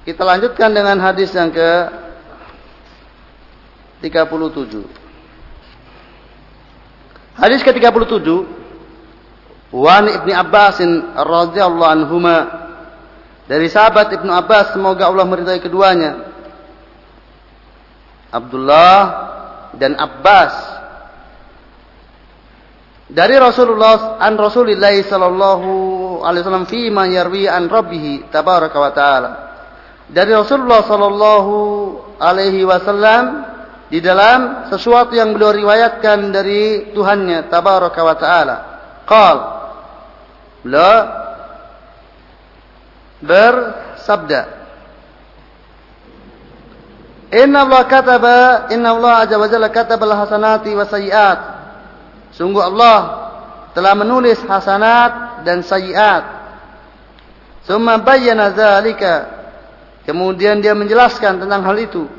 Kita lanjutkan dengan hadis yang ke 37. Hadis ke-37 Wan Ibni Abbas radhiyallahu anhuma dari sahabat Ibnu Abbas semoga Allah meridai keduanya Abdullah dan Abbas dari Rasulullah an Rasulillah sallallahu alaihi wasallam fi ma yarwi an rabbih tabaraka wa taala dari Rasulullah sallallahu alaihi wasallam di dalam sesuatu yang beliau riwayatkan dari Tuhannya tabaraka wa taala. Qal. Beliau bersabda Inna Allah kataba Inna Allah azza wa jalla kataba al-hasanati wa sayiat Sungguh Allah telah menulis hasanat dan sayiat Summa bayyana dzalika Kemudian dia menjelaskan tentang hal itu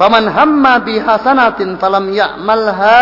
Faman hamma bi hasanatin falam ya'malha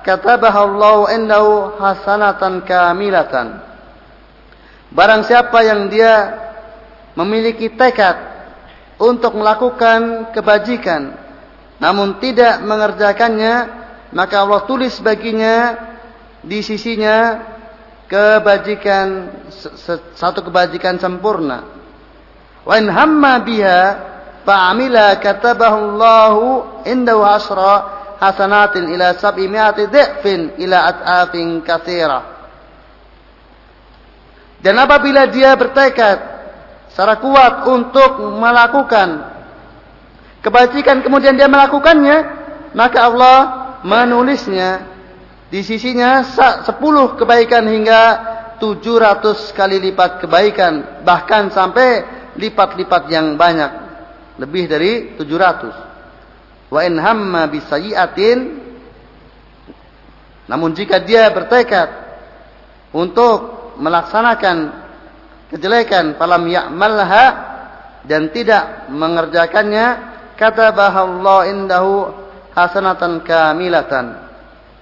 katabaha Allah indahu hasanatan kamilatan. Barang siapa yang dia memiliki tekad untuk melakukan kebajikan namun tidak mengerjakannya maka Allah tulis baginya di sisinya kebajikan satu kebajikan sempurna. Wa in hamma biha fa'amila katabahu Allahu indahu asra hasanatin ila sab'imi'ati dhi'fin ila at'afin katsira. Dan apabila dia bertekad secara kuat untuk melakukan kebajikan kemudian dia melakukannya, maka Allah menulisnya di sisinya 10 kebaikan hingga 700 kali lipat kebaikan bahkan sampai lipat-lipat yang banyak lebih dari 700. Wa in hamma bisayiatin namun jika dia bertekad untuk melaksanakan kejelekan falam ya'malha dan tidak mengerjakannya kata Allah indahu hasanatan kamilatan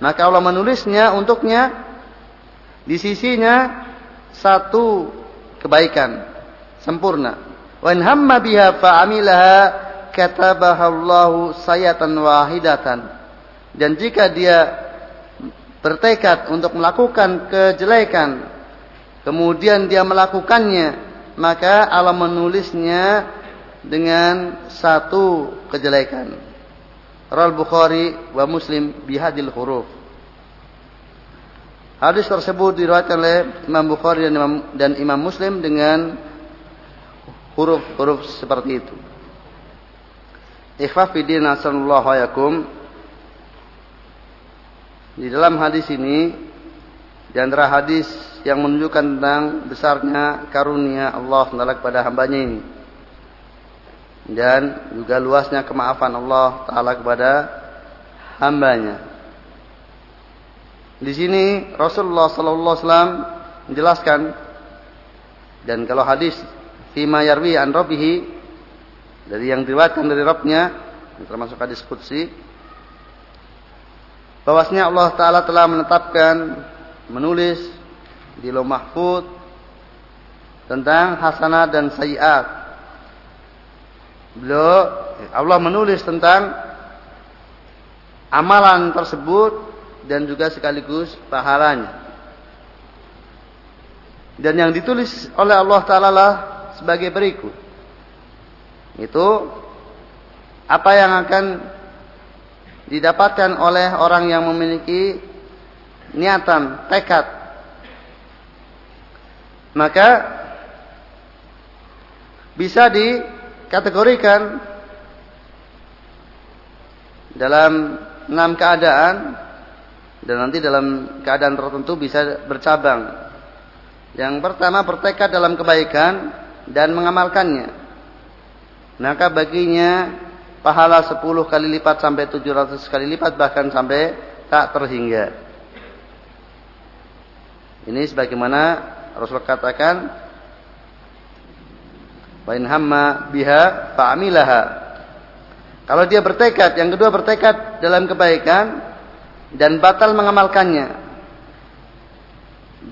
maka Allah menulisnya untuknya di sisinya satu kebaikan sempurna Wa in hamma biha fa'amilaha katabaha Allah sayatan wahidatan. Dan jika dia bertekad untuk melakukan kejelekan, kemudian dia melakukannya, maka Allah menulisnya dengan satu kejelekan. Ral Bukhari wa Muslim bihadil huruf. Hadis tersebut diriwayatkan oleh Imam Bukhari dan Imam, dan Imam Muslim dengan huruf-huruf seperti itu. Ikhwafidin asallallahu yakum. Di dalam hadis ini di antara hadis yang menunjukkan tentang besarnya karunia Allah Taala kepada hambanya ini dan juga luasnya kemaafan Allah Taala kepada hambanya. Di sini Rasulullah Sallallahu Alaihi Wasallam menjelaskan dan kalau hadis fima yarwi an rabbihi dari yang diriwayatkan dari Rabbnya termasuk hadis qudsi bahwasanya Allah taala telah menetapkan menulis di Lauh Mahfud tentang hasanah dan sayiat. Beliau Allah menulis tentang amalan tersebut dan juga sekaligus pahalanya. Dan yang ditulis oleh Allah taala lah sebagai berikut. Itu apa yang akan didapatkan oleh orang yang memiliki niatan, tekad. Maka bisa dikategorikan dalam enam keadaan dan nanti dalam keadaan tertentu bisa bercabang. Yang pertama bertekad dalam kebaikan dan mengamalkannya. Maka baginya pahala 10 kali lipat sampai 700 kali lipat bahkan sampai tak terhingga. Ini sebagaimana Rasul katakan wa in hamma biha fa'amilaha. Kalau dia bertekad, yang kedua bertekad dalam kebaikan dan batal mengamalkannya.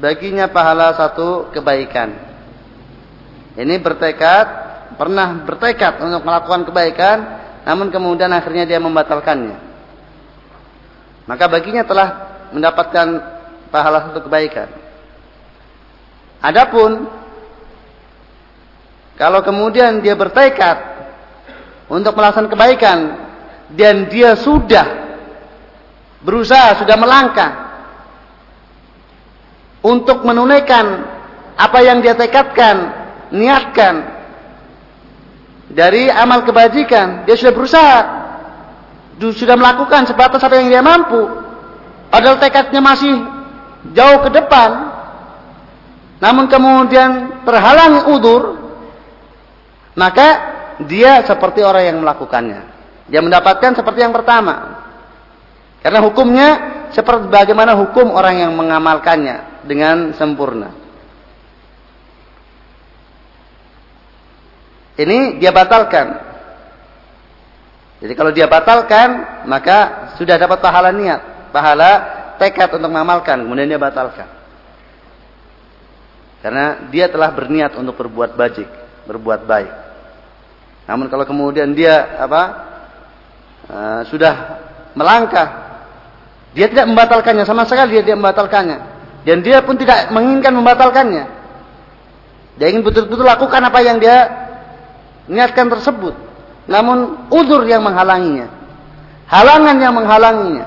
Baginya pahala satu kebaikan Ini bertekad, pernah bertekad untuk melakukan kebaikan, namun kemudian akhirnya dia membatalkannya. Maka baginya telah mendapatkan pahala satu kebaikan. Adapun kalau kemudian dia bertekad untuk melaksanakan kebaikan dan dia sudah berusaha, sudah melangkah untuk menunaikan apa yang dia tekadkan, niatkan dari amal kebajikan, dia sudah berusaha, sudah melakukan sebatas apa yang dia mampu. Padahal tekadnya masih jauh ke depan. Namun kemudian terhalang udur, maka dia seperti orang yang melakukannya. Dia mendapatkan seperti yang pertama. Karena hukumnya seperti bagaimana hukum orang yang mengamalkannya dengan sempurna. Ini dia batalkan. Jadi kalau dia batalkan, maka sudah dapat pahala niat, pahala tekad untuk mengamalkan, kemudian dia batalkan. Karena dia telah berniat untuk berbuat bajik, berbuat baik. Namun kalau kemudian dia apa uh, sudah melangkah, dia tidak membatalkannya sama sekali dia tidak membatalkannya, dan dia pun tidak menginginkan membatalkannya. Dia ingin betul-betul lakukan apa yang dia niatkan tersebut. Namun udur yang menghalanginya, halangan yang menghalanginya,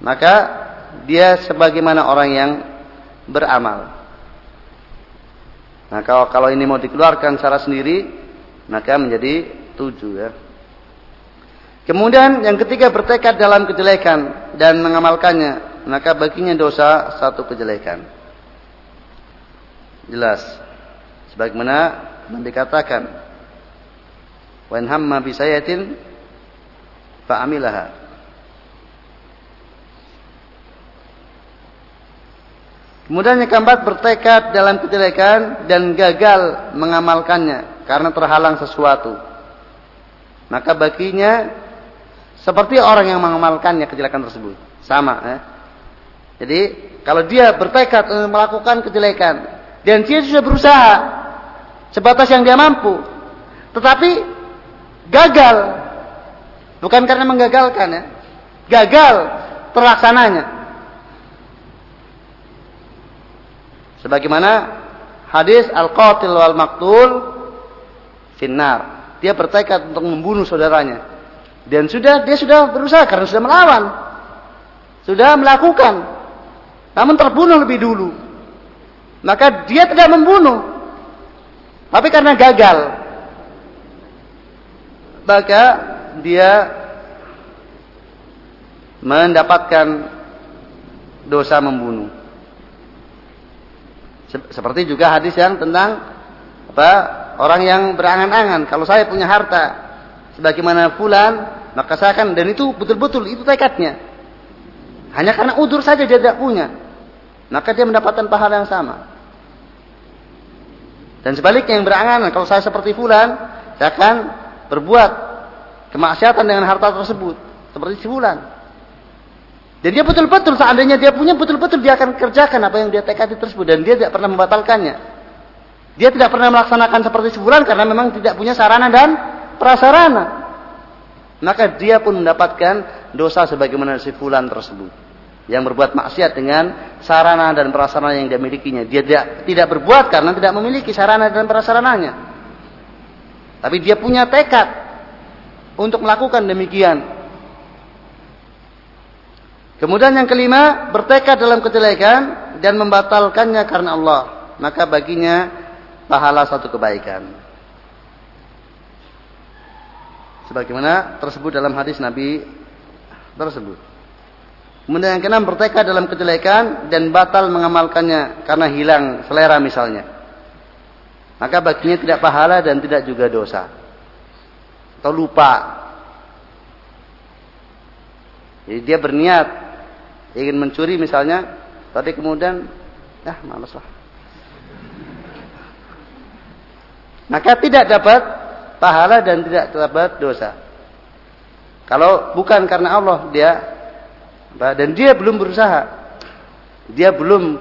maka dia sebagaimana orang yang beramal. Nah kalau, kalau ini mau dikeluarkan secara sendiri, maka menjadi tujuh ya. Kemudian yang ketiga bertekad dalam kejelekan dan mengamalkannya, maka baginya dosa satu kejelekan. Jelas. Sebagaimana Nabi katakan, "Wa in hamma bi sayatin fa'amilaha." Kemudian yang keempat bertekad dalam kejelekan dan gagal mengamalkannya karena terhalang sesuatu. Maka baginya seperti orang yang mengamalkannya kejelekan tersebut. Sama ya. Jadi kalau dia bertekad untuk melakukan kejelekan dan dia sudah berusaha sebatas yang dia mampu, tetapi gagal bukan karena menggagalkan ya, gagal terlaksananya. Sebagaimana hadis al-qatil wal maktul finnar. Dia bertekad untuk membunuh saudaranya. Dan sudah dia sudah berusaha karena sudah melawan. Sudah melakukan. Namun terbunuh lebih dulu. Maka dia tidak membunuh. Tapi karena gagal. Maka dia mendapatkan dosa membunuh. Seperti juga hadis yang tentang apa orang yang berangan-angan. Kalau saya punya harta sebagaimana fulan, maka saya akan dan itu betul-betul itu tekadnya. Hanya karena udur saja dia tidak punya, maka dia mendapatkan pahala yang sama. Dan sebaliknya yang berangan-angan, kalau saya seperti fulan, saya akan berbuat kemaksiatan dengan harta tersebut seperti si fulan. Dan dia betul-betul seandainya dia punya betul-betul dia akan kerjakan apa yang dia tekadi tersebut dan dia tidak pernah membatalkannya. Dia tidak pernah melaksanakan seperti sebulan karena memang tidak punya sarana dan prasarana. Maka dia pun mendapatkan dosa sebagaimana si fulan tersebut yang berbuat maksiat dengan sarana dan prasarana yang dia milikinya. Dia tidak tidak berbuat karena tidak memiliki sarana dan prasarananya. Tapi dia punya tekad untuk melakukan demikian Kemudian yang kelima, bertekad dalam kejelekan dan membatalkannya karena Allah. Maka baginya pahala satu kebaikan. Sebagaimana tersebut dalam hadis Nabi tersebut. Kemudian yang keenam, bertekad dalam kejelekan dan batal mengamalkannya karena hilang selera misalnya. Maka baginya tidak pahala dan tidak juga dosa. Atau lupa. Jadi dia berniat ingin mencuri misalnya, tapi kemudian ah malas lah. Maka tidak dapat pahala dan tidak dapat dosa. Kalau bukan karena Allah dia dan dia belum berusaha, dia belum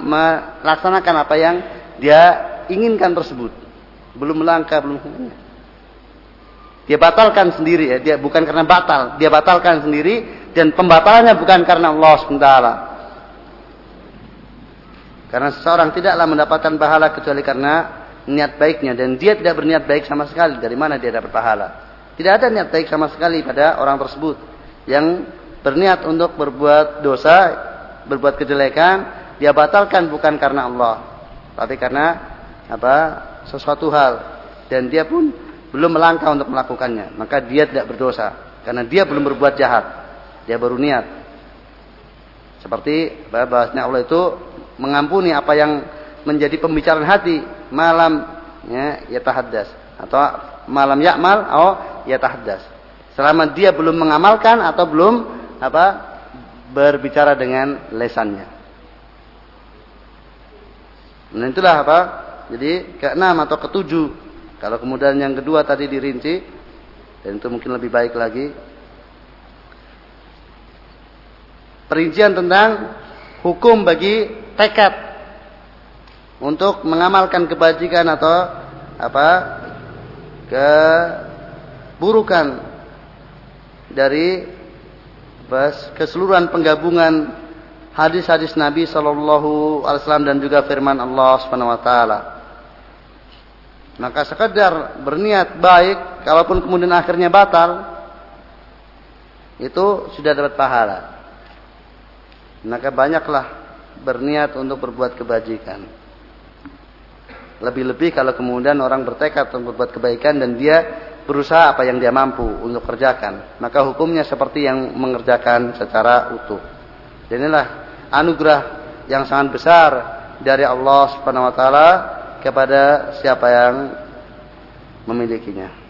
melaksanakan apa yang dia inginkan tersebut. Belum melangkah, belum dia batalkan sendiri ya, dia bukan karena batal, dia batalkan sendiri dan pembatalannya bukan karena Allah SWT. Karena seseorang tidaklah mendapatkan pahala kecuali karena niat baiknya dan dia tidak berniat baik sama sekali. Dari mana dia dapat pahala? Tidak ada niat baik sama sekali pada orang tersebut yang berniat untuk berbuat dosa, berbuat kejelekan, dia batalkan bukan karena Allah, tapi karena apa? sesuatu hal dan dia pun belum melangkah untuk melakukannya, maka dia tidak berdosa karena dia belum berbuat jahat. Dia baru niat. Seperti bahasnya Allah itu mengampuni apa yang menjadi pembicaraan hati malam ya yatahaddas atau malam yakmal atau yatahaddas. Selama dia belum mengamalkan atau belum apa berbicara dengan lesannya. Nah itulah apa? Jadi keenam atau ketujuh. Kalau kemudian yang kedua tadi dirinci, dan itu mungkin lebih baik lagi. Perincian tentang hukum bagi tekad untuk mengamalkan kebajikan atau apa keburukan dari keseluruhan penggabungan hadis-hadis Nabi Shallallahu Alaihi Wasallam dan juga firman Allah Subhanahu Wa Taala. Maka sekedar berniat baik, kalaupun kemudian akhirnya batal, itu sudah dapat pahala. Maka banyaklah berniat untuk berbuat kebajikan. Lebih-lebih kalau kemudian orang bertekad untuk berbuat kebaikan dan dia berusaha apa yang dia mampu untuk kerjakan. Maka hukumnya seperti yang mengerjakan secara utuh. Dan inilah anugerah yang sangat besar dari Allah Subhanahu wa taala kepada siapa yang memilikinya.